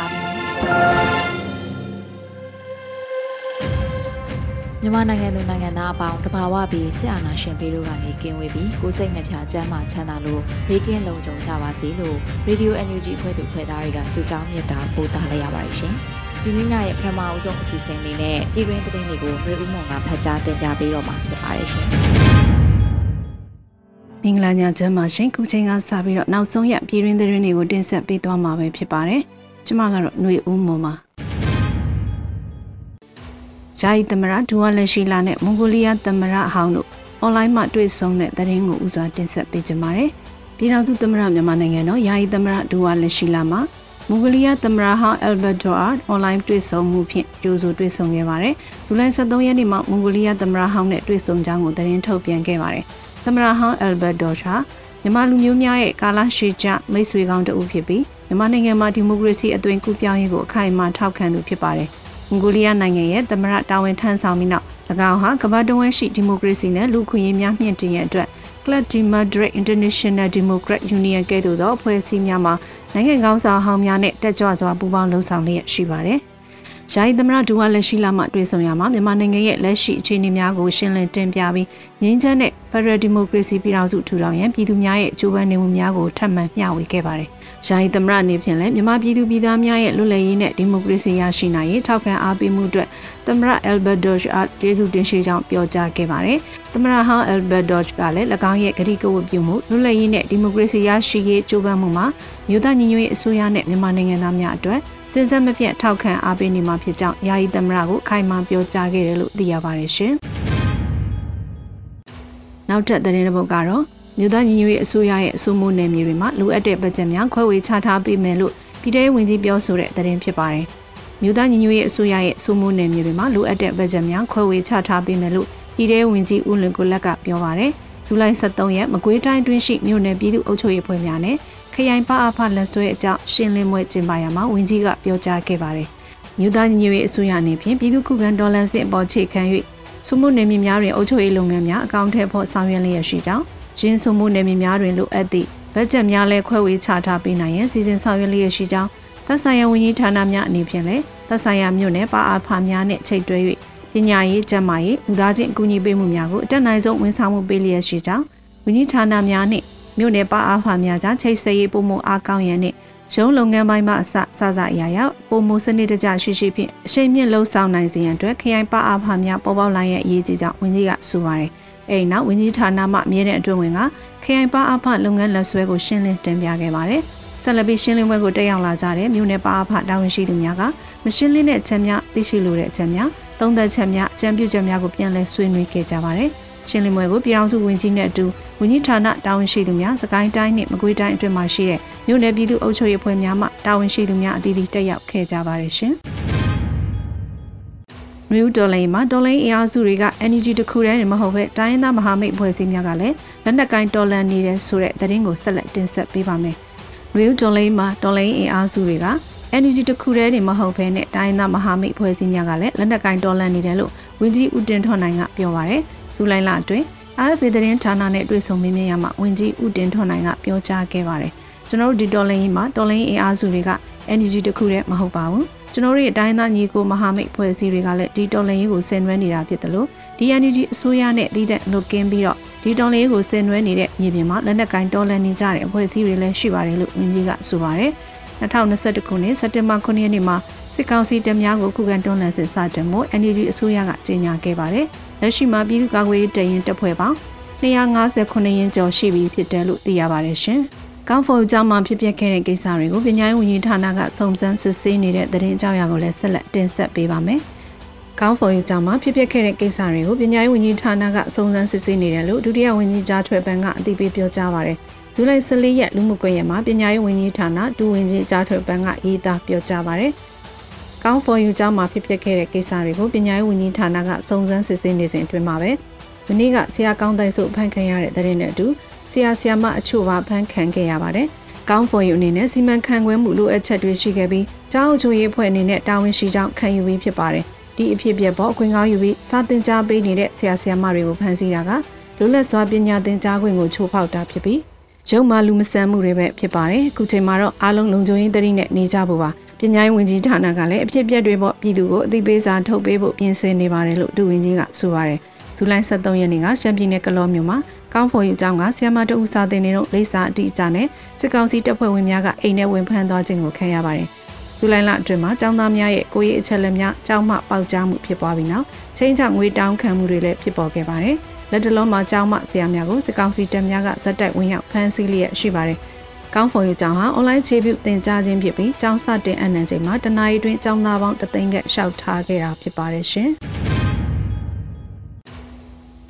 ါပြီ မြန်မာနိုင်ငံသူနိုင်ငံသားအပေါင်းတဘာဝပြီးစစ်အာဏာရှင်ပြည်တို့ကနေကင်းဝေးပြီးကိုစိတ်နှပြချမ်းသာချမ်းသာလို့ဘေးကင်းလုံခြုံကြပါစေလို့ Radio NUG ဖွဲ့သူဖွဲ့သားတွေကဆုတောင်းမြတ်တာပို့သလိုက်ရပါတယ်ရှင်။ဒီနေ့ညရဲ့ပထမအဆုံးအစီအစဉ်လေးနဲ့ပြည်တွင်းသတင်းတွေကိုຫນွေဦးမွန်ကဖတ်ကြားတင်ပြပေးတော့မှာဖြစ်ပါတယ်ရှင်။မင်္ဂလာညချမ်းပါရှင်ခုချိန်ကစပြီးတော့နောက်ဆုံးရပြည်တွင်းသတင်းတွေကိုတင်ဆက်ပေးသွားမှာပဲဖြစ်ပါတယ်။ ကျမကတော့ຫນွေဦးမွန်ပါဂျာယီသမရဒူဝါလက်ရှိလာနဲ့မွန်ဂိုလီးယားသမရအဟောင်းတို့အွန်လိုင်းမှာတွေ့ဆုံတဲ့သတင်းကိုဦးစွာတင်ဆက်ပေးကြပါမယ်။ပြည်ထောင်စုသမရမြန်မာနိုင်ငံတော်ယာယီသမရဒူဝါလက်ရှိလာမှာမွန်ဂိုလီးယားသမရဟောင်းအယ်ဘတ်ဒိုအာအွန်လိုင်းတွေ့ဆုံမှုဖြင့်ကြိုးဆိုတွေ့ဆုံခဲ့ပါတယ်။ဇူလိုင်23ရက်နေ့မှာမွန်ဂိုလီးယားသမရဟောင်းနဲ့တွေ့ဆုံကြောင်းကိုသတင်းထုတ်ပြန်ခဲ့ပါတယ်။သမရဟောင်းအယ်ဘတ်ဒိုဟာမြန်မာလူမျိုးများရဲ့ကာလရှည်ကြမိတ်ဆွေကောင်းတဦးဖြစ်ပြီး မြန်မာနိုင်ငံမှာဒီမိုကရေစီအသွင်ကူးပြောင်းရေးကိုအခိုင်အမာထောက်ခံသူဖြစ်ပါတယ်။မွန်ဂိုလီးယားနိုင်ငံရဲ့သမရတာဝန်ထမ်းဆောင်ပြီးနောက်၎င်းဟာကမ္ဘာတဝန်းရှိဒီမိုကရေစီနဲ့လူခွင့်ရေးများမြင့်တင်ရတဲ့အတွက် Club de Madrid International Democrat Union ကဲ့သို့သောအဖွဲ့အစည်းများမှာနိုင်ငံကောင်းဆောင်ဟောင်းများနဲ့တက်ကြွစွာပူးပေါင်းလှုပ်ဆောင်လျက်ရှိပါတယ်။ ယာယီသမရဒူဝါလက်ရှိလာမှတွေ့ဆုံရမှာမြန်မာနိုင်ငံရဲ့လက်ရှိအခြေအနေများကိုရှင်းလင်းတင်ပြပြီးငြိမ်းချမ်းတဲ့ Federal Democracy ပြည်ထောင်စုထူထောင်ရန်ပြည်သူများရဲ့ကြိုးပမ်းနေမှုများကိုထပ်မံမျှဝေခဲ့ပါတယ်။ယာယီသမရအနေဖြင့်လည်းမြန်မာပြည်သူပြည်သားများရဲ့လွတ်လပ်ရေးနဲ့ဒီမိုကရေစီရရှိနိုင်ရေးထောက်ခံအားပေးမှုအတွက်သမရ Albert Dodge အားကျေးဇူးတင်ရှိကြောင်းပြောကြားခဲ့ပါတယ်။သမရဟောင်း Albert Dodge ကလည်း၎င်းရဲ့ဂတိကဝတ်ပြုမှုလွတ်လပ်ရေးနဲ့ဒီမိုကရေစီရရှိရေးကြိုးပမ်းမှုမှာမြို့သားညီညွတ်ရေးအစိုးရနဲ့မြန်မာနိုင်ငံသားများအတွက် စဉ်ဆက်မပြတ်ထောက်ခံအားပေးနေမှာဖြစ်ကြောင်းယာယီသမရကိုခိုင်မာပြောကြားခဲ့တယ်လို့သိရပါတယ်ရှင်။နောက်ထပ်သတင်းတစ်ပုဒ်ကတော့မြို့သားညီညွတ်ရေးအစိုးရရဲ့အစိုးမိုးနယ်မြေတွေမှာလိုအပ်တဲ့ဘတ်ဂျက်များခွဲဝေချထားပေးမယ်လို့ပြည်ထောင်ဝင်ကြီးပြောဆိုတဲ့သတင်းဖြစ်ပါတယ်။မြို့သားညီညွတ်ရေးအစိုးရရဲ့အစိုးမိုးနယ်မြေတွေမှာလိုအပ်တဲ့ဘတ်ဂျက်များခွဲဝေချထားပေးမယ်လို့ပြည်ထောင်ဝင်ကြီးဦးလွင်ကိုလက်ကပြောပါတယ်။ဇူလိုင်23ရက်မကွေးတိုင်းတွင်းရှိမြို့နယ်ပြည်သူ့အုပ်ချုပ်ရေးဖွဲ့များနဲ့ ခရိုင်ပအဖလက်ဆွဲအကြောင်းရှင်းလင်းပွဲကျင်းပရမှာဝင်းကြီးကပြောကြားခဲ့ပါတယ်။မြို့သားညီညွတ်ရေးအစိုးရအနေဖြင့်ပြည်သူ့ခုခံဒေါ်လာစစ်အပေါ်ခြေခံ၍စုမှုနယ်မြေများတွင်အုပ်ချုပ်ရေးလုပ်ငန်းများအကောင့်ထဲဖို့ဆောင်ရွက်လျက်ရှိကြောင်းရင်းစုမှုနယ်မြေများတွင်လိုအပ်သည့်ဘတ်ဂျက်များလည်းခွဲဝေချထားပေးနိုင်ရန်စီစဉ်ဆောင်ရွက်လျက်ရှိကြောင်းသက်ဆိုင်ရာဝန်ကြီးဌာနများအနေဖြင့်လည်းသက်ဆိုင်ရာမြို့နယ်ပအဖများနှင့်ချိတ်တွဲ၍ပညာရေးကျန်းမာရေးလူသားချင်းအကူအညီပေးမှုများကိုအတက်နိုင်ဆုံးဝန်ဆောင်မှုပေးလျက်ရှိကြောင်းဝန်ကြီးဌာနများနှင့် မြို့နယ်ပအားဖာများကြားချိတ်ဆက်ရေးပုံမအားကောင်းရန်နှင့်ရုံးလုပ်ငန်းပိုင်းမှအစစစအရာရာပုံမစနစ်တကျရှိရှိဖြင့်အရှိန်မြင့်လှုပ်ဆောင်နိုင်စေရန်အတွက်ခရိုင်ပအားဖာများပေါ်ပေါက်လာရဲ့အရေးကြီးကြောင်းဝန်ကြီးကဆိုပါတယ်။အဲဒီနောက်ဝန်ကြီးဌာနမှအမြဲတမ်းအတွင်းဝင်ကခရိုင်ပအားဖာလုပ်ငန်းလက်ဆွဲကိုရှင်းလင်းတင်ပြခဲ့ပါတယ်။ဆက်လက်ပြီးရှင်းလင်းပွဲကိုတက်ရောက်လာကြတဲ့မြို့နယ်ပအားဖာတာဝန်ရှိသူများကမရှင်းလင်းတဲ့အချက်များသိရှိလိုတဲ့အချက်များသုံးသက်ချက်များအကြံပြုချက်များကိုပြန်လည်ဆွေးနွေးခဲ့ကြပါတယ်။ရှင်းလင်းပွဲကိုပြည်ထောင်စုဝန်ကြီးနဲ့အတူ ဝန်ကြီးဌာနတာဝန်ရှိသူများစကိုင်းတိုင်းနှင့်မကွေးတိုင်းအတွင်းမှာရှိတဲ့မြို့နယ်ပြည်သူ့အုပ်ချုပ်ရေးဖွဲ့များမှတာဝန်ရှိသူများအသီးသီးတက်ရောက်ခဲ့ကြပါတယ်ရှင်။နယူးဒေါ်လိန်မှာဒေါ်လိန်အင်အားစုတွေက NUG တခုတည်းနဲ့မဟုတ်ဘဲတိုင်းရင်းသားမဟာမိတ်ဖွဲ့စည်းများကလည်းလက်နက်ကိုင်းတော်လန်နေတဲ့ဆိုတဲ့သတင်းကိုဆက်လက်တင်ဆက်ပေးပါမယ်။နယူးဒေါ်လိန်မှာဒေါ်လိန်အင်အားစုတွေက NUG တခုတည်းနဲ့မဟုတ်ဘဲနဲ့တိုင်းရင်းသားမဟာမိတ်ဖွဲ့စည်းများကလည်းလက်နက်ကိုင်းတော်လန်နေတယ်လို့ဝန်ကြီးဦးတင်ထွန်းနိုင်ကပြောပါရယ်။ဇူလိုင်လအတွင်း AFP သတင်းဌာနနဲ့တွေ့ဆုံမေးမြန်းရမှာဝင်ကြီးဦးတင်ထွန်းနိုင်ကပြောကြားခဲ့ပါတယ်။ကျွန်တော်တို့ဒီတော်လင်းကြီးမှာတော်လင်းအင်အားစုတွေက NUG တခုတည်းမဟုတ်ပါဘူး။ကျွန်တော်တို့ရဲ့အတိုင်းသားညီကိုမဟာမိတ်ဖွဲ့စည်းတွေကလည်းဒီတော်လင်းကြီးကိုဆင်နွှဲနေတာဖြစ်တယ်လို့ဒီ NUG အစိုးရနဲ့တည်တဲ့လုကင်းပြီးတော့ဒီတော်လင်းကြီးကိုဆင်နွှဲနေတဲ့မြေပြင်မှာလက်နက်ကင်တော်လန်နေကြတဲ့အဖွဲ့အစည်းတွေလည်းရှိပါတယ်လို့ဝန်ကြီးကဆိုပါတယ်။2021ခုနှစ်စက်တင်ဘာ9ရက်နေ့မှာ စစ်ကောင်စီတပ်များကိုခုခံတွန်းလှန်စစ်စတင်မှု NUG အစိုးရကကြေညာခဲ့ပါတယ်။လက်ရှိမှာပြည်သူ့ကာကွယ်ရေးတရင်တပ်ဖွဲ့ပေါင်း259ရင်းကျော်ရှိပြီဖြစ်တယ်လို့သိရပါတယ်ရှင်။ကောင်းဖော်ကျောင်းမှာဖြစ်ပျက်ခဲ့တဲ့ကိစ္စတွေကိုပညာရေးဝန်ကြီးဌာနကစုံစမ်းစစ်ဆေးနေတဲ့သတင်းကြောင်းရာကိုလည်းဆက်လက်တင်ဆက်ပေးပါမယ်။ကောင်းဖော်ကျောင်းမှာဖြစ်ပျက်ခဲ့တဲ့ကိစ္စတွေကိုပညာရေးဝန်ကြီးဌာနကစုံစမ်းစစ်ဆေးနေတယ်လို့ဒုတိယဝန်ကြီးကြားထွေပန်းကအသိပေးပြောကြားပါတယ်။ဇူလိုင်14ရက်လူမှုကွန်ရက်မှာပညာရေးဝန်ကြီးဌာနဒူဝင်ကြီးကြားထွေပန်းကရေးသားပြောကြားပါတယ်။ ကောင်းဖော်ယူကျောင်းမှာဖြစ်ပျက်ခဲ့တဲ့ကိစ္စတွေကိုပညာရေးဝန်ကြီးဌာနကစုံစမ်းစစ်ဆေးနေစဉ်အတွင်းမှာပဲမနေ့ကဆရာကောင်းတိုက်စုဖန်ခံရတဲ့တဲ့နဲ့အတူဆရာဆရာမအချို့ပါဖန်ခံခဲ့ရပါတယ်။ကောင်းဖော်ယူအနေနဲ့စီမံခန့်ခွဲမှုလိုအပ်ချက်တွေရှိခဲ့ပြီးကျောင်းအချို့ရေးဖွဲ့အနေနဲ့တာဝန်ရှိကြောင်းခံယူပြီးဖြစ်ပါတယ်။ဒီအဖြစ်ပြက်ပေါ်အခွင့်ကောင်းယူပြီးစာသင်ကြားပေးနေတဲ့ဆရာဆရာမတွေကိုဖန်ဆီးတာကလွတ်လပ်စွာပညာသင်ကြားခွင့်ကိုချိုးဖောက်တာဖြစ်ပြီးရုံမှလူမဆန်မှုတွေပဲဖြစ်ပါတယ်။အခုချိန်မှာတော့အားလုံးလုံခြုံရေးသတိနဲ့နေကြဖို့ပါ။ ပညာရေးဝန်ကြီးဌာနကလည်းအဖြစ်ပြက်တွေပေါ်ပြည်သူကိုအသိပေးစာထုတ်ပေးဖို့ပြင်ဆင်နေပါတယ်လို့ဒုဝန်ကြီးကဆိုပါတယ်။ဇူလိုင်23ရက်နေ့ကရှမ်းပြည်နယ်ကလောမြို့မှာကောင်းဖော်ယူကျောင်းကဆီယမတအူစာတင်နေတော့လိပ်စာအတိအကျနဲ့စစ်ကောင်စီတပ်ဖွဲ့ဝင်များကအိမ်ထဲဝင်ဖမ်းသွားခြင်းကိုခံရပါတယ်။ဇူလိုင်လအတွင်းမှာကျောင်းသားများရဲ့ကိုရေးအချက်လက်များကျောင်းမှပေါက်ကြားမှုဖြစ်ပွားပြီးနောက်ချင်းချငွေတောင်းခံမှုတွေလည်းဖြစ်ပေါ်ခဲ့ပါတယ်။လက်တလုံးမှာကျောင်းမှဆရာများကိုစစ်ကောင်စီတပ်များကဇက်တိုက်ဝင်ရောက်ဖမ်းဆီးလျက်ရှိပါတယ်။ ကောင်းဖော်ယူကျောင်းဟာအွန်လိုင်းခြေပြုသင်ကြားခြင်းဖြစ်ပြီးကျောင်းစတင်အနှံချိန်မှာတနအီတွင်ကျောင်းသားပေါင်းတသိန်းကရှောက်ထားခဲ့တာဖြစ်ပါတယ်ရှင်။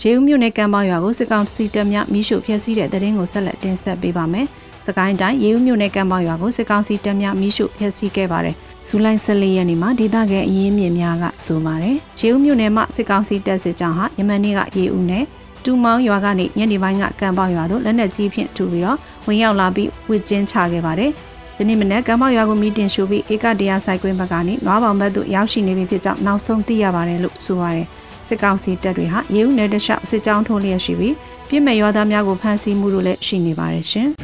ဂျေဦးမြို့နယ်ကံပေါရွာကိုစစ်ကောင်စီတပ်များမိရှုဖျက်ဆီးတဲ့တဲ့ရင်ကိုဆက်လက်တင်ဆက်ပေးပါမယ်။စကိုင်းတိုင်းရေဦးမြို့နယ်ကံပေါရွာကိုစစ်ကောင်စီတပ်များမိရှုဖျက်ဆီးခဲ့ပါတယ်။ဇူလိုင်14ရက်နေ့မှာဒေသခံအရင်းမြစ်များကဆိုပါတယ်။ရေဦးမြို့နယ်မှာစစ်ကောင်စီတပ်စစ်ကြောင်းဟာယမန်နေ့ကရေဦးနယ်တူမောင်းရွာကနေညနေပိုင်းကကံပေါရွာသို့လက်နက်ကြီးဖြင့်ထူပြီးတော့ ဝင်ရောက်လာပြီးဝစ်ကျင်းချခဲ့ပါတယ်။ဒီနေ့မနက်ကံပေါရွာကိုမီတင်ရှို့ပြီးဧကတရားဆိုင်ကွင်းဘက်ကနေနွားပေါင်ဘက်သို့ရောက်ရှိနေပြီဖြစ်ကြောင်းနောက်ဆုံးသိရပါတယ်လို့ဆိုပါတယ်။စစ်ကောင်စီတပ်တွေဟာရေဦးနယ်တလျှောက်စစ်ကြောင်းထိုးလျက်ရှိပြီးပြည်မဲ့ရွာသားများကိုဖမ်းဆီးမှုတို့လည်းရှိနေပါတယ်ရှင်။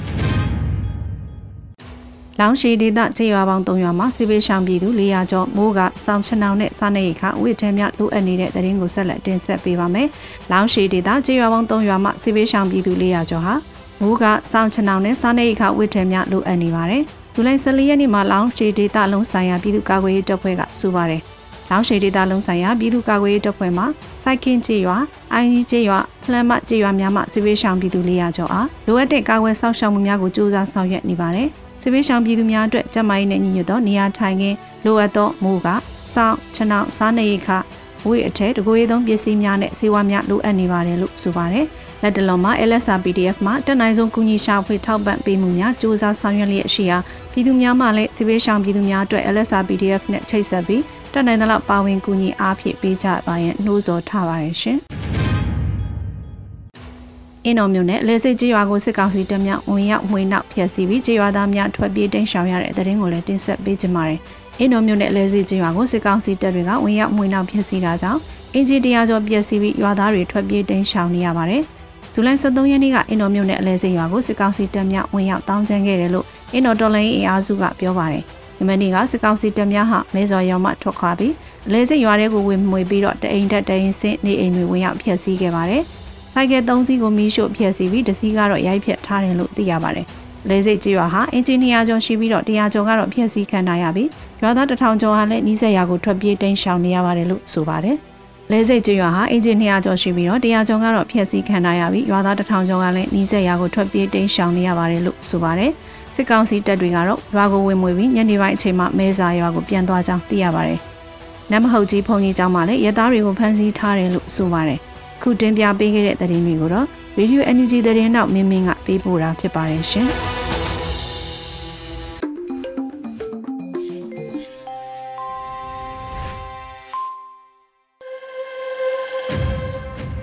လောင်ရှိဒေသခြေရွာပေါင်း3ရွာမှာစစ်ပေးရှောင်ပြည်သူ400ကျော်မိုးကစောင်းချနောင်နဲ့စားနေရိခဝိထဲများလိုအပ်နေတဲ့တရင်ကိုဆက်လက်တင်ဆက်ပေးပါမယ်။လောင်ရှိဒေသခြေရွာပေါင်း3ရွာမှာစစ်ပေးရှောင်ပြည်သူ400ကျော်ဟာ မိုးကစောင်းချနောင်နဲ့စားနေရိခဝိထဲများလိုအပ်နေပါတယ်။ဇူလိုင်14ရက်နေ့မှာလောင်ရှိဒေသလုံးဆိုင်ရာပြည်သူ့ကာကွယ်ရေးတပ်ဖွဲ့ကဆိုပါတယ်။လောင်ရှိဒေတာလုံးဆိုင်ရာပြည်သူ့ကာကွယ်ရေးတပ်ဖွဲ့မှစိုက်ကင်းချေရွာအိုင်းကြီးချေရွာဖလန်မချေရွာများမှစစ်ပေးရှောင်ပြည်သူ400ကျော်အားလိုအပ်တဲ့ကာကွယ်စောင့်ရှောက်မှုများကိုစူးစမ်းဆောင်ရွက်နေပါတယ်စစ်ပေးရှောင်ပြည်သူများအတွက်ကျန်းမာရေးနဲ့ညီညွတ်သောနေရာထိုင်ခင်းလိုအပ်သောမူကစောင့်ချနောက်စားနေရိခဝေးအထက်တကိုယ်ရေးသုံးပစ္စည်းများနဲ့စေဝါများလိုအပ်နေပါတယ်လို့ဆိုပါတယ် လက်တလုံးမှာ LSR PDF မှာတက်နိုင်ဆုံးကူညီရှာဖွေထောက်ပံ့ပေးမှုများစူးစမ်းဆောင်ရွက်လျက်ရှိရာပြည်သူများမှလည်းစစ်ပေးရှောင်ပြည်သူများအတွက် LSR PDF နဲ့ချိတ်ဆက်ပြီးတက်နိုင်သလောက်ပါဝင်ကူညီအားဖြင့်ပေးကြပါရန်နှိုးဆော်ထားပါတယ်ရှင်။အင်းတော်မြို့နယ်လေစိတ်ကြေးရွာကိုစစ်ကောင်စီတပ်များဝင်ရောက်မှွေနောက်ဖျက်ဆီးပြီးကြေးရွာသားများထွက်ပြေးတိမ်းရှောင်ရတဲ့တဲ့ရင်ကိုလည်းတင်ဆက်ပေးကြပါမယ်။အင်းတော်မြို့နယ်လေစိတ်ကြေးရွာကိုစစ်ကောင်စီတပ်တွေကဝင်ရောက်မှွေနောက်ဖျက်ဆီးတာကြောင့်အင်ဂျီတရားကျော်ပျက်စီးပြီးရွာသားတွေထွက်ပြေးတိမ်းရှောင်နေရပါတယ်။ ဇူလိုင်23ရက်နေ့ကအင်တော်မြို့နယ်အလဲစိတ်ရွာကိုစစ်ကောင်စီတပ်များဝင်ရောက်တောင်းကျမ်းခဲ့တယ်လို့အင်တော်တော်လိုင်းအင်အားစုကပြောပါတယ်။ယမနေ့ကစစ်ကောင်စီတပ်များဟာမဲစော်ရောင်မှထွက်ခွာပြီးအလဲစိတ်ရွာထဲကိုဝင်မွေပြီးတော့တအိမ်တက်တအိမ်ဆင်းနေအိမ်တွေဝင်ရောက်ဖျက်ဆီးခဲ့ပါတယ်။စိုက်ကယ်၃စီးကိုမီးရှို့ဖျက်ဆီးပြီးတစ်စီးကတော့ရိုက်ဖျက်ထားတယ်လို့သိရပါတယ်။လဲစိတ်ကျွာဟာအင်ဂျင်နီယာကျော်ရှိပြီးတော့တရားကျော်ကတော့ဖျက်ဆီးခံထားရပြီးရွာသားတထောင်ကျော်ဟာလည်းနီးစက်ရာကိုထွက်ပြေးတိမ်းရှောင်နေရပါတယ်လို့ဆိုပါတယ်။ လဲစိတ်ကျွာဟာအင်ဂျင်နီယာကျော်ရှိပြီးတော့တရားကျော်ကတော့ဖျက်ဆီးခံထားရပြီးရွာသားတထောင်ကျော်ကလည်းနီးစက်ရာကိုထွက်ပြေးတိမ်းရှောင်နေရပါတယ်လို့ဆိုပါတယ်။စစ်ကောင်စီတပ်တွေကတော့ရွာကိုဝင်မွေပြီးညနေပိုင်းအချိန်မှာမဲစာရွာကိုပြန်သွားကြောင်းသိရပါတယ်။နမဟုတ်ကြီးဖုန်ကြီးကျောင်းမှာလည်းရဲသားတွေကိုဖမ်းဆီးထားတယ်လို့ဆိုပါတယ်။ခုတင်ပြပေးခဲ့တဲ့သတင်းတွေကိုတော့ Radio NUG သတင်းနောက်မင်းမင်းကပေးပို့တာဖြစ်ပါတယ်ရှင်။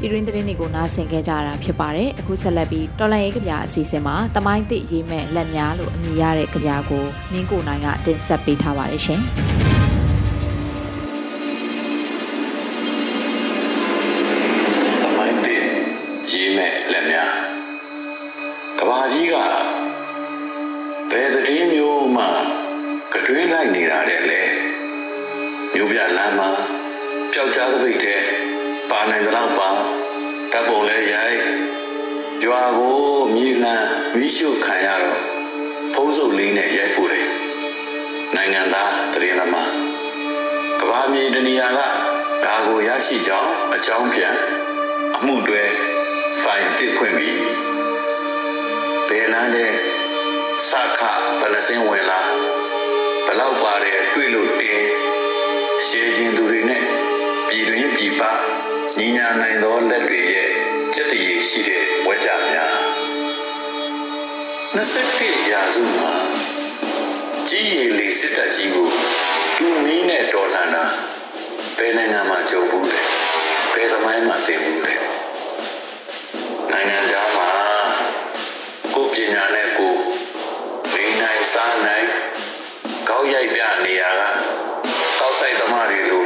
ပြည်တွင်းသတင်းတွေကိုနားဆင်ခဲ့ကြတာဖြစ်ပါတယ်အခုဆက်လက်ပြီးတော်လန်ရေးကြပြအစီအစဉ်မှာတမိုင်းသစ်ရေးမဲ့လက်များလို့အမည်ရတဲ့ကြပြကိုမင်းကိုနိုင်ကတင်ဆက်ပေးထားပါတယ်ရှင်တမိုင်းသစ်ရေးမဲ့လက်များကဘာကြီးကဘယ်သတင်းမျိုးမှကတွင်းလိုက်နေတာတဲ့လေမျိုးပြလမ်းမှာပျောက်ကြားသပိတ်တဲ့ပါနိုင်တဲ့လောက်ပါ ဓာတ်ပုံလဲရိုက်ကြွာကိုမြေခံမိရှုခံရတော့ဖုံးစုပ်လေးနဲ့ရိုက်ပို့တယ်နိုင်ငံသားသတင်းသမားကဘာမြေတနေရာကဒါကိုရရှိကြောင်းအကြောင်းပြန်အမှုတွဲဖိုင်တစ်ဖွင့်ပြီးဘယ်လမ်းလဲစခဘလစင်းဝင်လာဘလောက်ပါတယ်တွေ့လို့တင်းရှေးချင်းသူတွေနဲ့ပြည်တွင်းပြည်ပ ညီညာနိုင်သောလက်တွေရဲ့ကြက်တည်ရှိတဲ့ဝကြများ21ရာစုမှာကြီးရည်လေးစစ်တပ်ကြီးကိုတူမီးနဲ့တော်လှန်တာဘယ်နိုင်ငံမှာကြုံဘူးလဲဘယ်သမိုင်းမှာသိဘူးလဲနိုင်ငံသားမှာကိုပညာနဲ့ကိုနေနိုင်စားနိုင်ကောက်ရိုက်ပြနေရတာကောက်ဆိုင်သမားတွေလို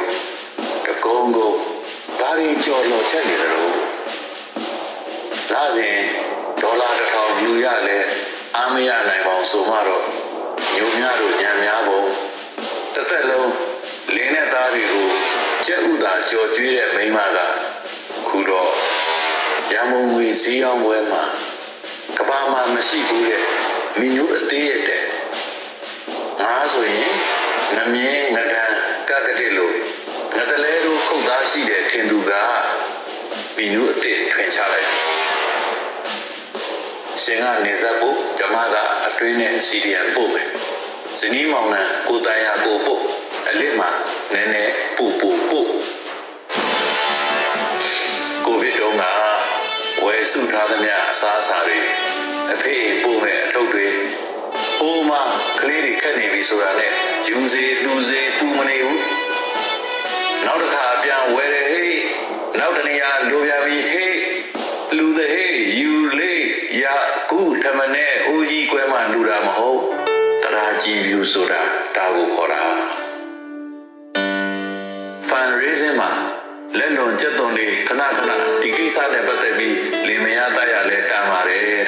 တကုံကုံ ဘာတွေကြော်လော်ချက်နေတယ်လို့လာစဉ်ဒေါ်လာတစ်ထောင်ယူရလဲအားမရနိုင်ပါဘူးဆိုမှတော့ညုံများတို့ညံများဖို့တစ်သက်လုံးလင်းတဲ့သားတွေကိုကျက်ဥသာကြော်ကျွေးတဲ့မိန်းမကခုတော့ရမုံငွေစည်းအောင်ပွဲမှာကဘာမှမရှိဘူးတဲ့မီနူးအသေးရတဲ့ငါဆိုရင်ငမြင်းငကံကကတိလို့ငတလဲ တို့ခုတ်သားရှိတဲ့ထင်သူကမီနူးအသေးထွင်ချလိုက်ရှင်ကနေဇက်ဖို့ဓမ္မကအတွင်းနဲ့စီရီယံပို့မယ်ဇနီးမောင်နှံကိုတန်ရကိုပို့အလစ်မှာနည်းနည်းပို့ပို့ပို့ကိုဗစ်တုန်းကဝယ်စုထားသမျှအစားအစာတွေအဖေပို့မဲ့အထုပ်တွေအိုးမကလေးတွေခက်နေပြီဆိုတာနဲ့ယူစေလူစေတူမနေဘူး နောက်တစ်ခါပြန်ဝယ်တယ်ဟေးနောက်တနေရာလိုပြန်ပြီဟေးလူတဲ့ဟေးယူလေးရကူထမနဲ့ဦးကြီးကွဲမှလူတာမဟုတ်တရားကြည်ဖြူဆိုတာဒါကိုခေါ်တာ fundraising မှာလက်လွန်ကျက်သွန်တွေခဏခဏဒီကိစ္စနဲ့ပတ်သက်ပြီးလင်မယားသားရလဲတန်ပါတယ်တဲ့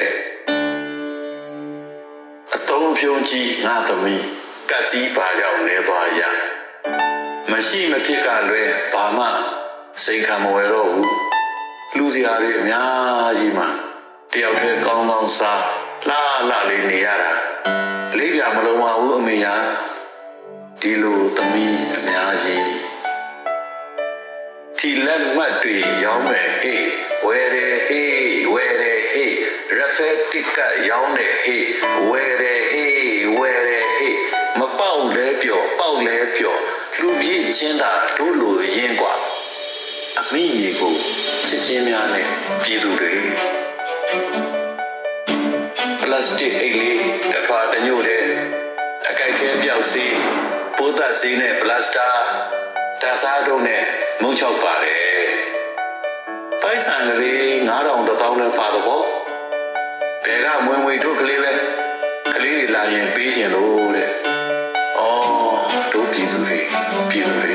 အတုံးဖြုံးကြီးငါသမီးကက်စီပါကြောင့်နေသွားရ မရှိမဖြစ်ကလွဲဘာမှစိတ်ခံမဝယ်တော့ဘူးလူစရာတွေအများကြီးမှာတယောက်တည်းကောင်းကောင်းစားလှလှလေးနေရတာလေးပြမလုံးပါဘူးအမေညာဒီလိုသမီးအများကြီးဒီလက်မှတ်တွေရောင်းမယ်ဟေးဝယ်တယ်ဟေးဝယ်တယ်ဟေးရက်ဖက်တစ်ကရောင်းတယ်ဟေးဝယ်တယ်ဟေးဝယ်တယ်ဟေးမပေါက်လဲပြော့ပေါက်လဲပြော့ လူပြည့်ချင်းတာတို့လိုရင်းกว่าအမိကြီးကိုချစ်ချင်းများနဲ့ပြည်သူတွေပလတ်စတစ်အိတ်လေးတစ်ခါတညို့တဲ့အကြိုက်ခဲပြောက်စီပိုးသက်စီနဲ့ပလတ်စတာဓာတ်စားတို့နဲ့မုံချောက်ပါတယ်ပိုက်ဆံကလေး9000တထောင်နဲ့ပါတော့ဘယ်ကမွေမွေထုတ်ကလေးပဲကလေးတွေလာရင်ပေးခြင်းလို့ ပြည်သူတွေ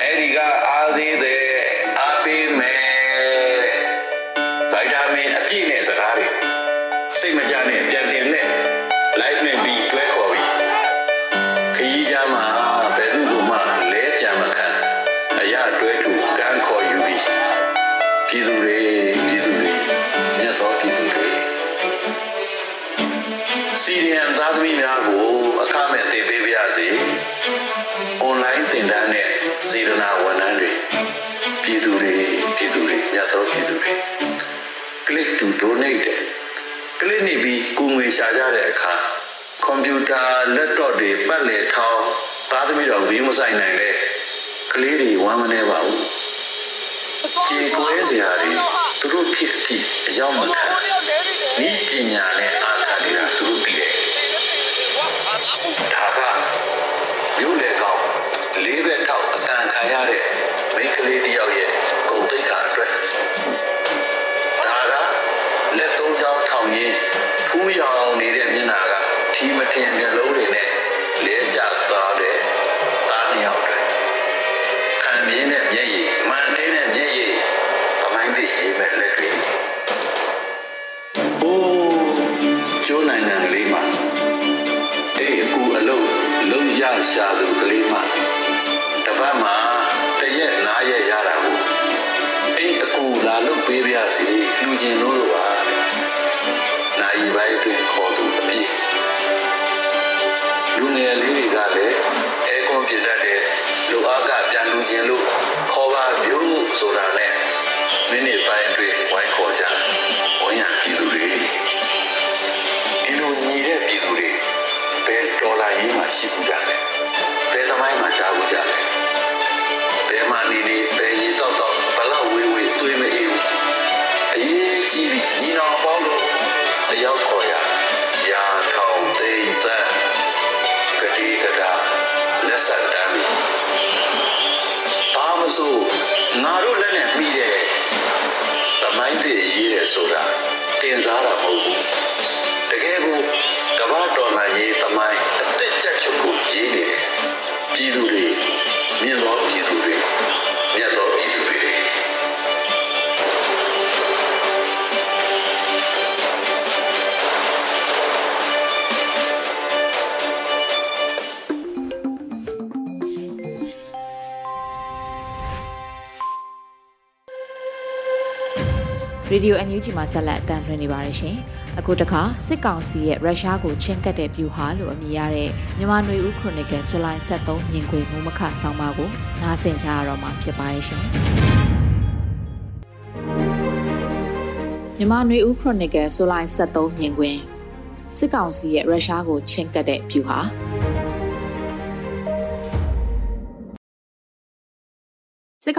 အဲ့ဒီကအားသေးတဲ့အားပေးမယ်တဲ့ဗိုက်တာမင်အပြည့်နဲ့စကားတွေစိတ်မကြနဲ့ပြန်တင်နဲ့ live နဲ့ပြီးတွဲခေါ်ပြီးခရီးကြမှာဘယ်သူမှလဲကြံမခံအရာတွဲထူကန်းခေါ်ယူပြီးပြည်သူတွေပြည်သူတွေမြတ်သောပြည်သူတွေစီရီယံသားသမီးများကို င်တန်းနဲ့စေတနာဝန်ထမ်းတွေပြည်သူတွေပြည်သူတွေမြတ်သောပြည်သူတွေ click to donate တဲ့ click နေပြီးကိုငွေရှာကြတဲ့အခါကွန်ပျူတာ laptop တွေပတ်လည်ထောင်းသားသမီးတော်ဘေးမဆိုင်နိုင်တဲ့ကလေးတွေဝမ်းမနေပါဘူးကြေကွဲစရာတွေသူတို့ဖြစ်ဖြစ်အရောက်မခံဤပညာနဲ့ လေးဘက်ထောက်အကန်ခံရတဲ့မိန်းကလေးတစ်ယောက်ရဲ့ဂုဏ်သိက္ခာအတွက်ဒါကလက်သုံးချောင်းထောင်ရင်းဖူးရောင်နေတဲ့မျက်နှာကထီမထင်မျက်လုံးတွေနဲ့လဲကျသွားတဲ့သားနှစ်ယောက်တွေခံမြင်တဲ့မျက်ရည်မှန်တဲ့မျက်ရည်သမိုင်းတည်ရေးမဲ့လက်တွေအိုးကျိုးနိုင်ငံကလေးမှာအဲ့ဒီအခုအလုံးလုံးရရှာသူက ဖြစ်တတ်တယ်လူအားကပြန်လူချင်းလို့ခေါ်ပါပြုဆိုတာနဲ့မိနစ်ပိုင်းအတွင်းဝိုင်းခေါ်ကြဝန်းရပြည်သူတွေအင်းတို့ညီတဲ့ပြည်သူတွေဘယ်ဒေါ်လာရေးမှရှိကြတယ် ဆိုငါတို့လက်နဲ့ပြီးတဲ့သမိုင်းတွေရေးတယ်ဆိုတာတင်စားတာမဟုတ်ဘူးတကယ်ကိုကမ္ဘာတော်လာရေးသမိုင်းအသက်ချက်ချုပ်ကိုရေးနေတယ်ပြည်သူ ရေဒီယို NUG မှာဆက်လက်အတန်းလွှင့်နေပါတယ်ရှင်။အခုတခါစစ်ကောင်စီရဲ့ရုရှားကိုချင်းကပ်တဲ့ဗျူဟာလို့အမည်ရတဲ့မြန်မာနွေဦးခရိုနီကယ်ဇူလိုင်23မြင်ကွေမူမခဆောင်းပါကိုနားဆင်ကြရတော့မှာဖြစ်ပါတယ်ရှင်။မြန်မာနွေဦးခရိုနီကယ်ဇူလိုင်23မြင်ကွင်စစ်ကောင်စီရဲ့ရုရှားကိုချင်းကပ်တဲ့ဗျူဟာ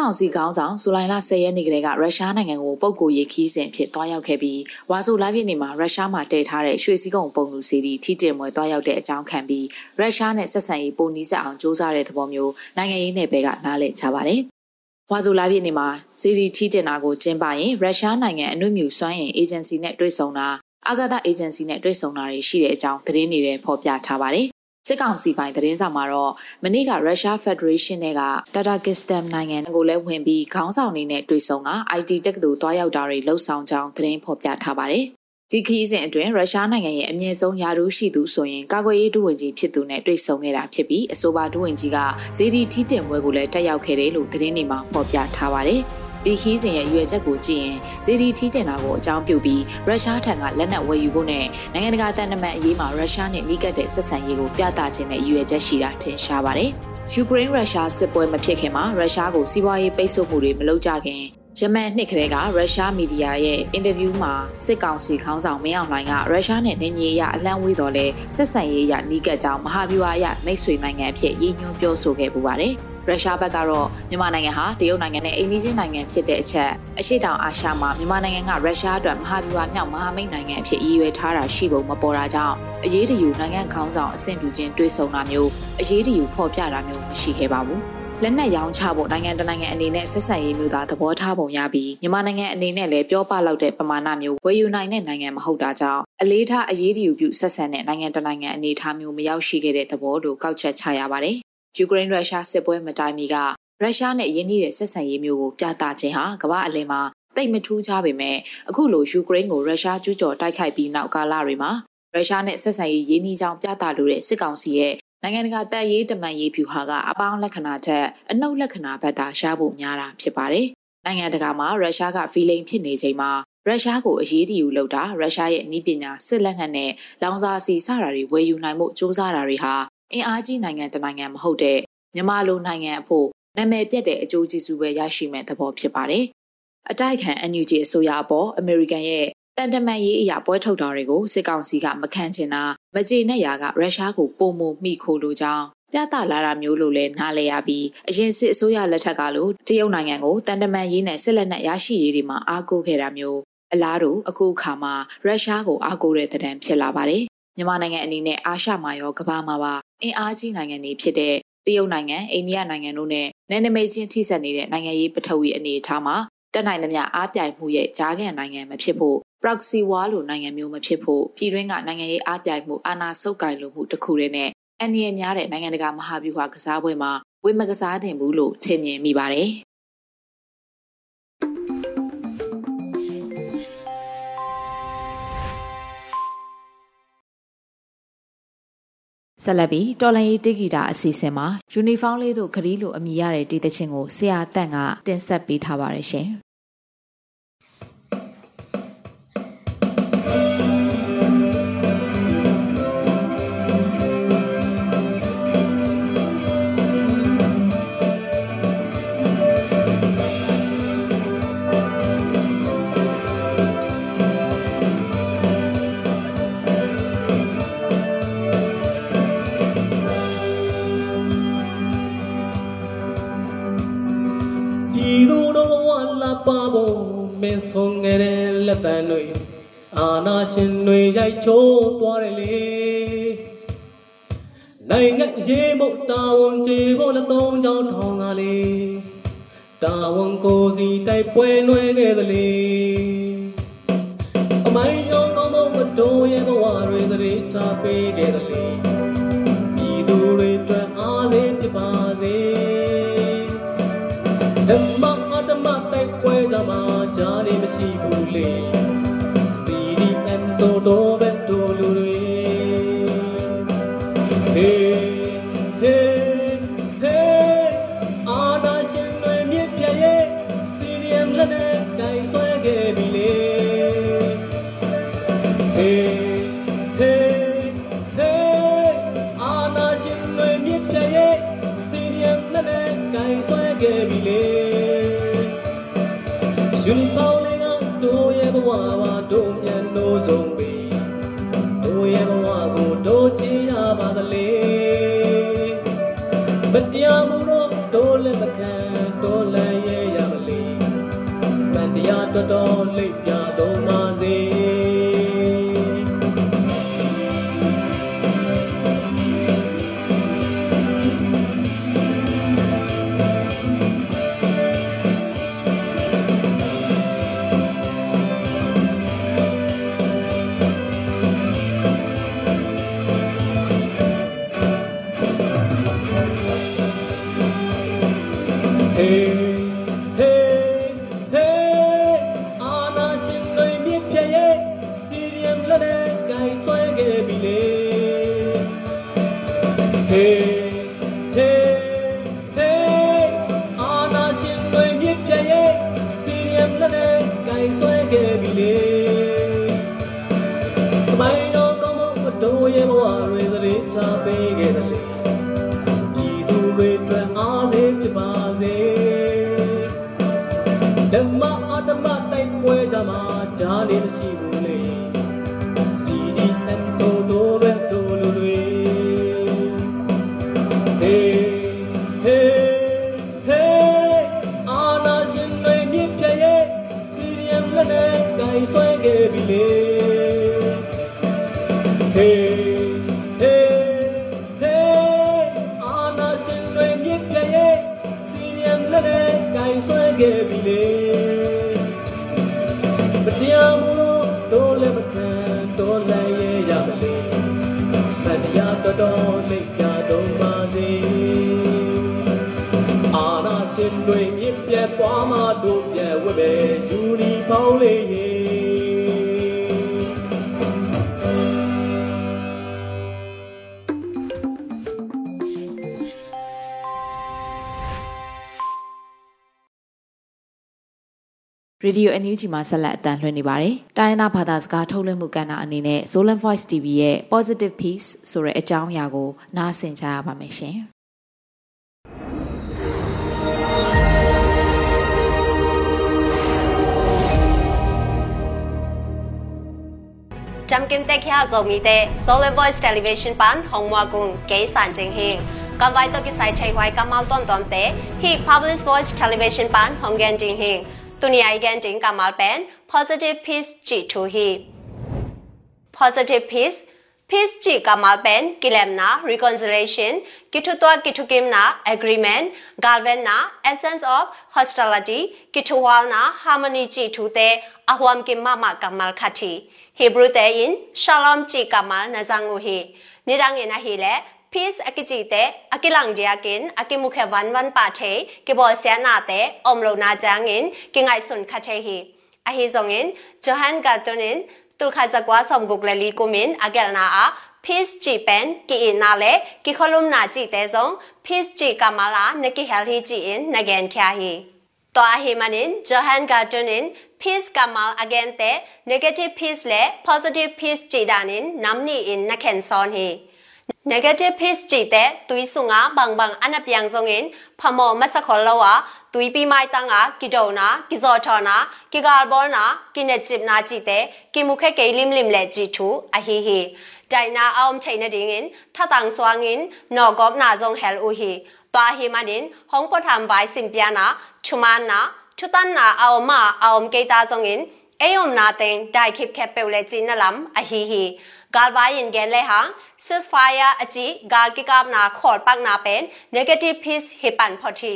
ကောင်စီခေါင်းဆောင်ဇူလိုင်လ10ရက်နေ့ကတည်းကရုရှားနိုင်ငံကိုပုတ်ကိုရေးခီးစဉ်ဖြစ်သွားရောက်ခဲ့ပြီးဝါဆိုလာပြည့်နေ့မှာရုရှားမှာတည်ထားတဲ့ရွှေစည်းကုံပုံလူစီတီထိတင်မွေသွားရောက်တဲ့အကြောင်းခံပြီးရုရှားနဲ့ဆက်ဆံရေးပုံနီးစပ်အောင်စ조사တဲ့သဘောမျိုးနိုင်ငံရေးနယ်ပယ်ကနားလည်ကြပါတယ်။ဝါဆိုလာပြည့်နေ့မှာစီတီထိတင်တာကိုကျင်းပရင်ရုရှားနိုင်ငံအနုမြူစွမ်းအင်အေဂျင်စီနဲ့တွေ့ဆုံတာအာဂါသအေဂျင်စီနဲ့တွေ့ဆုံတာတွေရှိတဲ့အကြောင်းသတင်းတွေနဲ့ဖော်ပြထားပါတယ်။ စစ်ကောင်စီပိုင်းသတင်းစာမှာတော့မနေ့ကရုရှားဖက်ဒရေးရှင်းတွေကတာတာကစ္စတန်နိုင်ငံကိုလည်းဝင်ပြီးခေါင်းဆောင်တွေနဲ့တွေ့ဆုံက IT တက္ကသိုလ်တွားရောက်တာတွေလှုပ်ဆောင်ကြောင်းသတင်းဖော်ပြထားပါတယ်။ဒီခီးစဉ်အတွင်းရုရှားနိုင်ငံရဲ့အမြင့်ဆုံးယာရုရှိသူဆိုရင်ကာကွယ်ရေးဒုဝန်ကြီးဖြစ်သူနဲ့တွေ့ဆုံခဲ့တာဖြစ်ပြီးအဆိုပါဒုဝန်ကြီးကဇေဒီထီတင်ပွဲကိုလည်းတက်ရောက်ခဲ့တယ်လို့သတင်းတွေမှာဖော်ပြထားပါတယ်။ ဒီခီးစဉ်ရဲ့ရွေချက်ကိုကြည့်ရင်ဇီဒီထီးတင်တာကိုအကြောင်းပြုပြီးရုရှားထံကလက်နက်ဝယ်ယူဖို့နဲ့နိုင်ငံတကာတန်တမန်အရေးမှာရုရှားနဲ့နှိကတ်တဲ့ဆက်ဆံရေးကိုပြသခြင်းနဲ့ရွေချက်ရှိတာထင်ရှားပါတယ်။ယူကရိန်းရုရှားစစ်ပွဲမဖြစ်ခင်မှာရုရှားကိုစီးပွားရေးပိတ်ဆို့မှုတွေမလုပ်ကြခင်ယမန်နှစ်ကလေးကရုရှားမီဒီယာရဲ့အင်တာဗျူးမှာစစ်ကောင်စီခေါင်းဆောင်မင်းအောင်လှိုင်ကရုရှားနဲ့နေမြေရအလံဝေးတော်လဲဆက်ဆံရေးရနှိကတ်ကြောင်းမဟာဗျူဟာရမိတ်ဆွေနိုင်ငံအဖြစ်ရည်ညွှန်းပြောဆိုခဲ့ပူပါတယ်။ ရုရှားဘက်ကတော့မြန်မာနိုင်ငံဟာတရုတ်နိုင်ငံနဲ့အိန္ဒိယနိုင်ငံဖြစ်တဲ့အချက်အရှိတောင်အာရှမှာမြန်မာနိုင်ငံကရုရှားအတွက်မဟာဗျူဟာမြောက်မဟာမိတ်နိုင်ငံအဖြစ်ရည်ရွယ်ထားတာရှိပုံမပေါ်တာကြောင့်အရေးတယူနိုင်ငံခေါင်းဆောင်အဆင့်တူချင်းတွေးဆုံတာမျိုးအရေးတယူဖော်ပြတာမျိုးမရှိခဲ့ပါဘူးလက်နက်ရောင်းချဖို့နိုင်ငံတနိုင်ငံအနေနဲ့ဆက်ဆံရေးမျိုးသာသဘောထားပုံရပြီးမြန်မာနိုင်ငံအနေနဲ့လည်းပြောပလောက်တဲ့ပမာဏမျိုးဝယ်ယူနိုင်တဲ့နိုင်ငံမဟုတ်တာကြောင့်အလေးထားအရေးတယူပြုဆက်ဆံတဲ့နိုင်ငံတနိုင်ငံအနေအထားမျိုးမရောက်ရှိခဲ့တဲ့သဘောလို့ကောက်ချက်ချရပါတယ် ယူကရိန်းရုရှားစစ်ပွဲမတိုင်မီကရုရှားနဲ့ယင်းနှီးတဲ့ဆက်ဆံရေးမျိုးကိုပြသခြင်းဟာကမ္ဘာအလယ်မှာတိတ်မထူးခြားပေမဲ့အခုလိုယူကရိန်းကိုရုရှားကျူးကျော်တိုက်ခိုက်ပြီးနောက်ကာလတွေမှာရုရှားနဲ့ဆက်ဆံရေးရင်းနှီးကြောင်းပြသလိုတဲ့စစ်ကောင်စီရဲ့နိုင်ငံတကာတပ်ရေးတမန်ရေးဗျူဟာကအပေါင်းလက္ခဏာထက်အနှုတ်လက္ခဏာဘက်သာရှားဖို့များတာဖြစ်ပါတယ်။နိုင်ငံတကာမှာရုရှားကဖီလိန်ဖြစ်နေချိန်မှာရုရှားကိုအရေးတယူလုပ်တာရုရှားရဲ့နည်းပညာစစ်လက်နက်နဲ့လောင်စာစီစတာတွေဝယ်ယူနိုင်မှုစ조사တာတွေဟာ အင်အားကြီးနိုင်ငံတနိုင်ငံမဟုတ်တဲ့မြန်မာလိုနိုင်ငံအဖို့နာမည်ပြတ်တဲ့အကျိုးကျေးဇူးပဲရရှိမဲ့သဘောဖြစ်ပါတယ်။အတိုက်ခံ NUG အစိုးရအပေါ်အမေရိကန်ရဲ့တန်တမန်ရေးအရာပွဲထုတ်တာတွေကိုစစ်ကောင်စီကမခံချင်တာမကြေနဲ့ရာကရုရှားကိုပုံမမိခိုးလိုကြောင်းပြသလာတာမျိုးလို့လည်းနားလည်ရပြီးအရင်စစ်အစိုးရလက်ထက်ကလို့တရုတ်နိုင်ငံကိုတန်တမန်ရေးနဲ့စစ်လက်နက်ရရှိရေးတွေမှာအားကိုးခဲ့တာမျိုးအလားတူအခုအခါမှာရုရှားကိုအားကိုးတဲ့တဲ့ဖြစ်လာပါတယ် မြန်မာနိုင်ငံအနေနဲ့အာရှမှာရောကမ္ဘာမှာပါအင်အားကြီးနိုင်ငံတွေဖြစ်တဲ့တရုတ်နိုင်ငံအိန္ဒိယနိုင်ငံတို့နဲ့နယ်နိမိတ်ချင်းထိစပ်နေတဲ့နိုင်ငံရေးပထဝီအနေအထားမှာတက်နိုင်သမျှအားပြိုင်မှုရဲ့ကြားခံနိုင်ငံမဖြစ်ဖို့ proxy war လိုနိုင်ငံမျိုးမဖြစ်ဖို့ပြည်တွင်းကနိုင်ငံရေးအားပြိုင်မှုအာဏာဆုပ်ကိုင်လိုမှုတစ်ခုတည်းနဲ့အန္တရာယ်များတဲ့နိုင်ငံတကာမဟာဗျူဟာကစားပွဲမှာဝေမကစားသင့်ဘူးလို့ထင်မြင်မိပါတယ်။ ဆက်လက်ပြီးတော်လန်ရေးတိဂီတာအစီအစဉ်မှာယူနီဖောင်းလေးတို့ခရီးလိုအမည်ရတဲ့တီးသချင်းကိုဆရာတန့်ကတင်ဆက်ပေးထားပါတယ်ရှင်။ လက်တန်တွေအာနာရှင်တွေရိုက်ချိုးသွားတယ်လေနိုင်ငံရေးမုတ်တာဝန်ကြေဖို့လက်သုံးချောင်းထောင်ကလေးတာဝန်ကိုစီတိုက်ပွဲနှွဲခဲ့သလေ တရားတော်တော်လိပ်ပြတော်ပါ မှာ ရေဒီယိုအန်ယူဂျီမှာဆက်လက်အတန်လွှင့်နေပါတယ်။တိုင်းရင်းသားဘာသာစကားထုတ်လွှင့်မှုကဏ္ဍအနေနဲ့ Solar Voice TV ရဲ့ Positive Peace ဆိုတဲ့အကြောင်းအရာကိုနားဆင်ကြရပါမယ်ရှင်။ จำกิมเตแค่จมีเต Solar Voice Television ปันหงมัวกุงเกสันจิงเฮงกำไว้ตัวกิสายชัยไว้กำมัลต้นตอนเตฮี Public Voice Television ปันหงแกนจิงเฮง tuniyaigen ding kamal pen positive peace chi thu hi positive peace peace chi kamal pen kilemna reconciliation kitutwa kitugemna agreement galvenna essence of hostility kituwalna harmony chi thu te ahwam ke mama kamal khati hebrew te in shalom chi kamal nazangu hi nirangena hi le peace akiji te akilang dia kin akimukhe wan wan pa the ke bo se na te omlo na jang in ke ngai sun kha the hi a hi zong in johan gatonin tur kha zakwa som guk le li kumin agel na a peace ji pen ki in na le ki kholum na ji te zong peace ji kamala ne ki hel hi ji in nagen kya hi ตัวเฮมันินจอฮันการ์ดนินพีซกามาลอเกนเตเนกาทีฟพีซและโพซิทีฟพีซจีดานินน้ำนี่อินนักเห็นซ้อนเฮ negative piece ji te tui sunga bang bang ana piang zongin phamo ma sa khol lawa tui pi mai tanga ki do na ki zo tho na ki gar bol na ki ne chip na ji te ki mukhe ke lim lim le ji thu a hi hi dai na aom chai na ding in tha tang swang in no gop na zong hel u hi twa hi ma din hong po tham bai sim pya na chuman na chutan na aom ma aom ke ta zongin ayom na ten dai khip khep pe le ji na lam a hi hi gal vai in gen le hang ceasefire achi gal ki kap na khol pak na pen negative peace hipan photi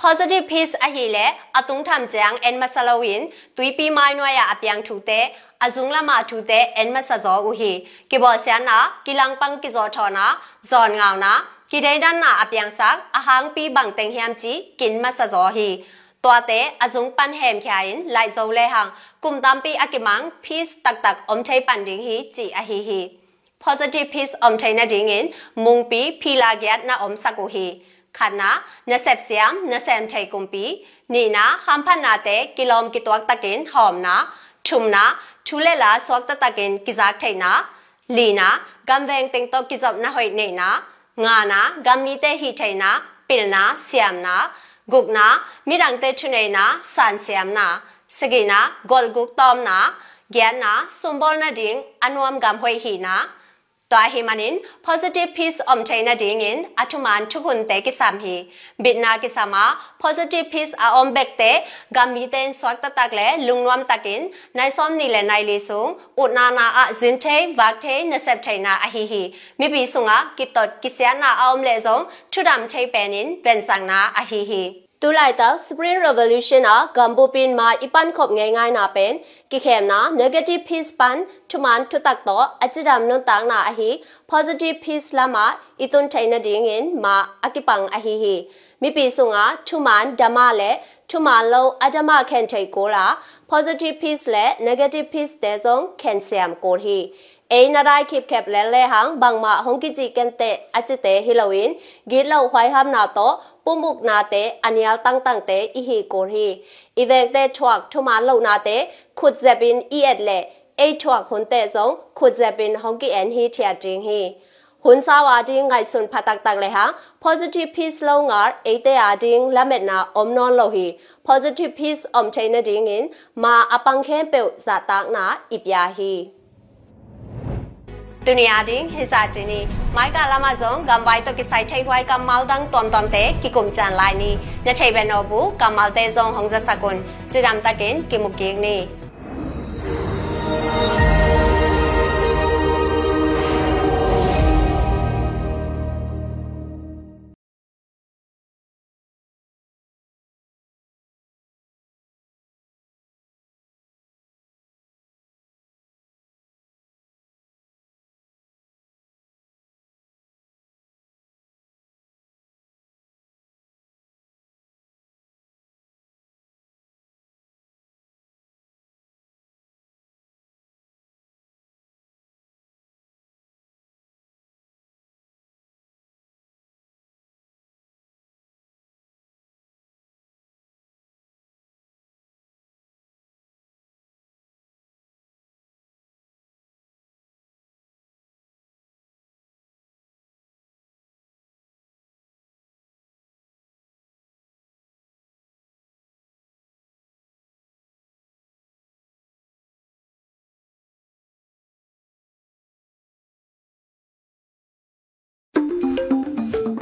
positive peace a hi le atung tham jang en masalawin tui pi mai noya ya apyang thu te azung lama thu te en ma sa zo u hi ki bo sia na kilang pang ki zo tho na zon ngao na ki dai dan na apyang sak ahang pi bang teng hiam chi kin ma sa zo hi ตัวเตอจุงปันแหมขยินไลโซเลหังกุมตามปีอากิมังพีสตักตักอมใช้ปันดิงฮีจีอะฮีฮี positive piece อมใช้นาดิงินมุงปีพีลาเกียดนาอมสักุฮีขันนะนเซปเซียมนเซมใช้กุมปีนี่นะฮัมพันนา กุกนะมีดังเตชุนเอนะสันเสียมนะสกีนะกอลกุกตอมนะแกนนะสมบูรณ์นะดิ่งอันวมกำห้วยหีนะ น positive piece om chaina dingin atuman chukun te kisam hi bitna kisama positive piece a om bekte gami ten swak ta takle lungwam takin nai som ni le nai li sung utna na a zin te wak te na sep chaina a hi hi mi bi sunga kitot kisya na a om le zong chudam chei penin ben sang na a hi hi တူလိုက်တာ Spring Revolution အဂမ်ဘူပင်မှာအပန်ခုပ်ငယ်ငိုင်းနာပင်ကိခေမနာ negative piece pan ထမန်ထတက်တော့အချဒမ်နွန်တန်းနာအဟီ positive piece လာမအတွန်ထိုင်နဒင်းငင်မာအကိပန်အဟီဟီမိပီဆုငါထမန်ဓမ္မလေထမန်လုံးအဓမ္မခန်ထိတ်ကိုလာ positive piece လေ negative piece တဲ့ဆုံး calcium ကိုဟီအိနရိုင်ခိပခက်လဲလဲဟန်ဘန်မာဟောင်ကီဂျီကန်တဲ့အချတဲ့ဟီလိုဝင်းဂီလောက်ဝိုင်ဟမ်နာတော့ pumuk na te anial tang tang te i hi kor hi event te thuak thuma lo na te khut zebin i et le e thuak hun te zong khut zebin hong ki en hi thia ting hi hun sa wa ding ngai sun phatak tak le ha positive peace lo ngar e te a ding lamet na om non lo hi positive peace om chaina ding in ma apang khen pe za tak na ipya hi Dunia ding hisa jini mai ka lama zong gambai to kisai chai huai ka mal dang tom tom te ki kum chan lai ni nya chai be no bu ka mal te zong hong za sakun chiram takin ki mukik ni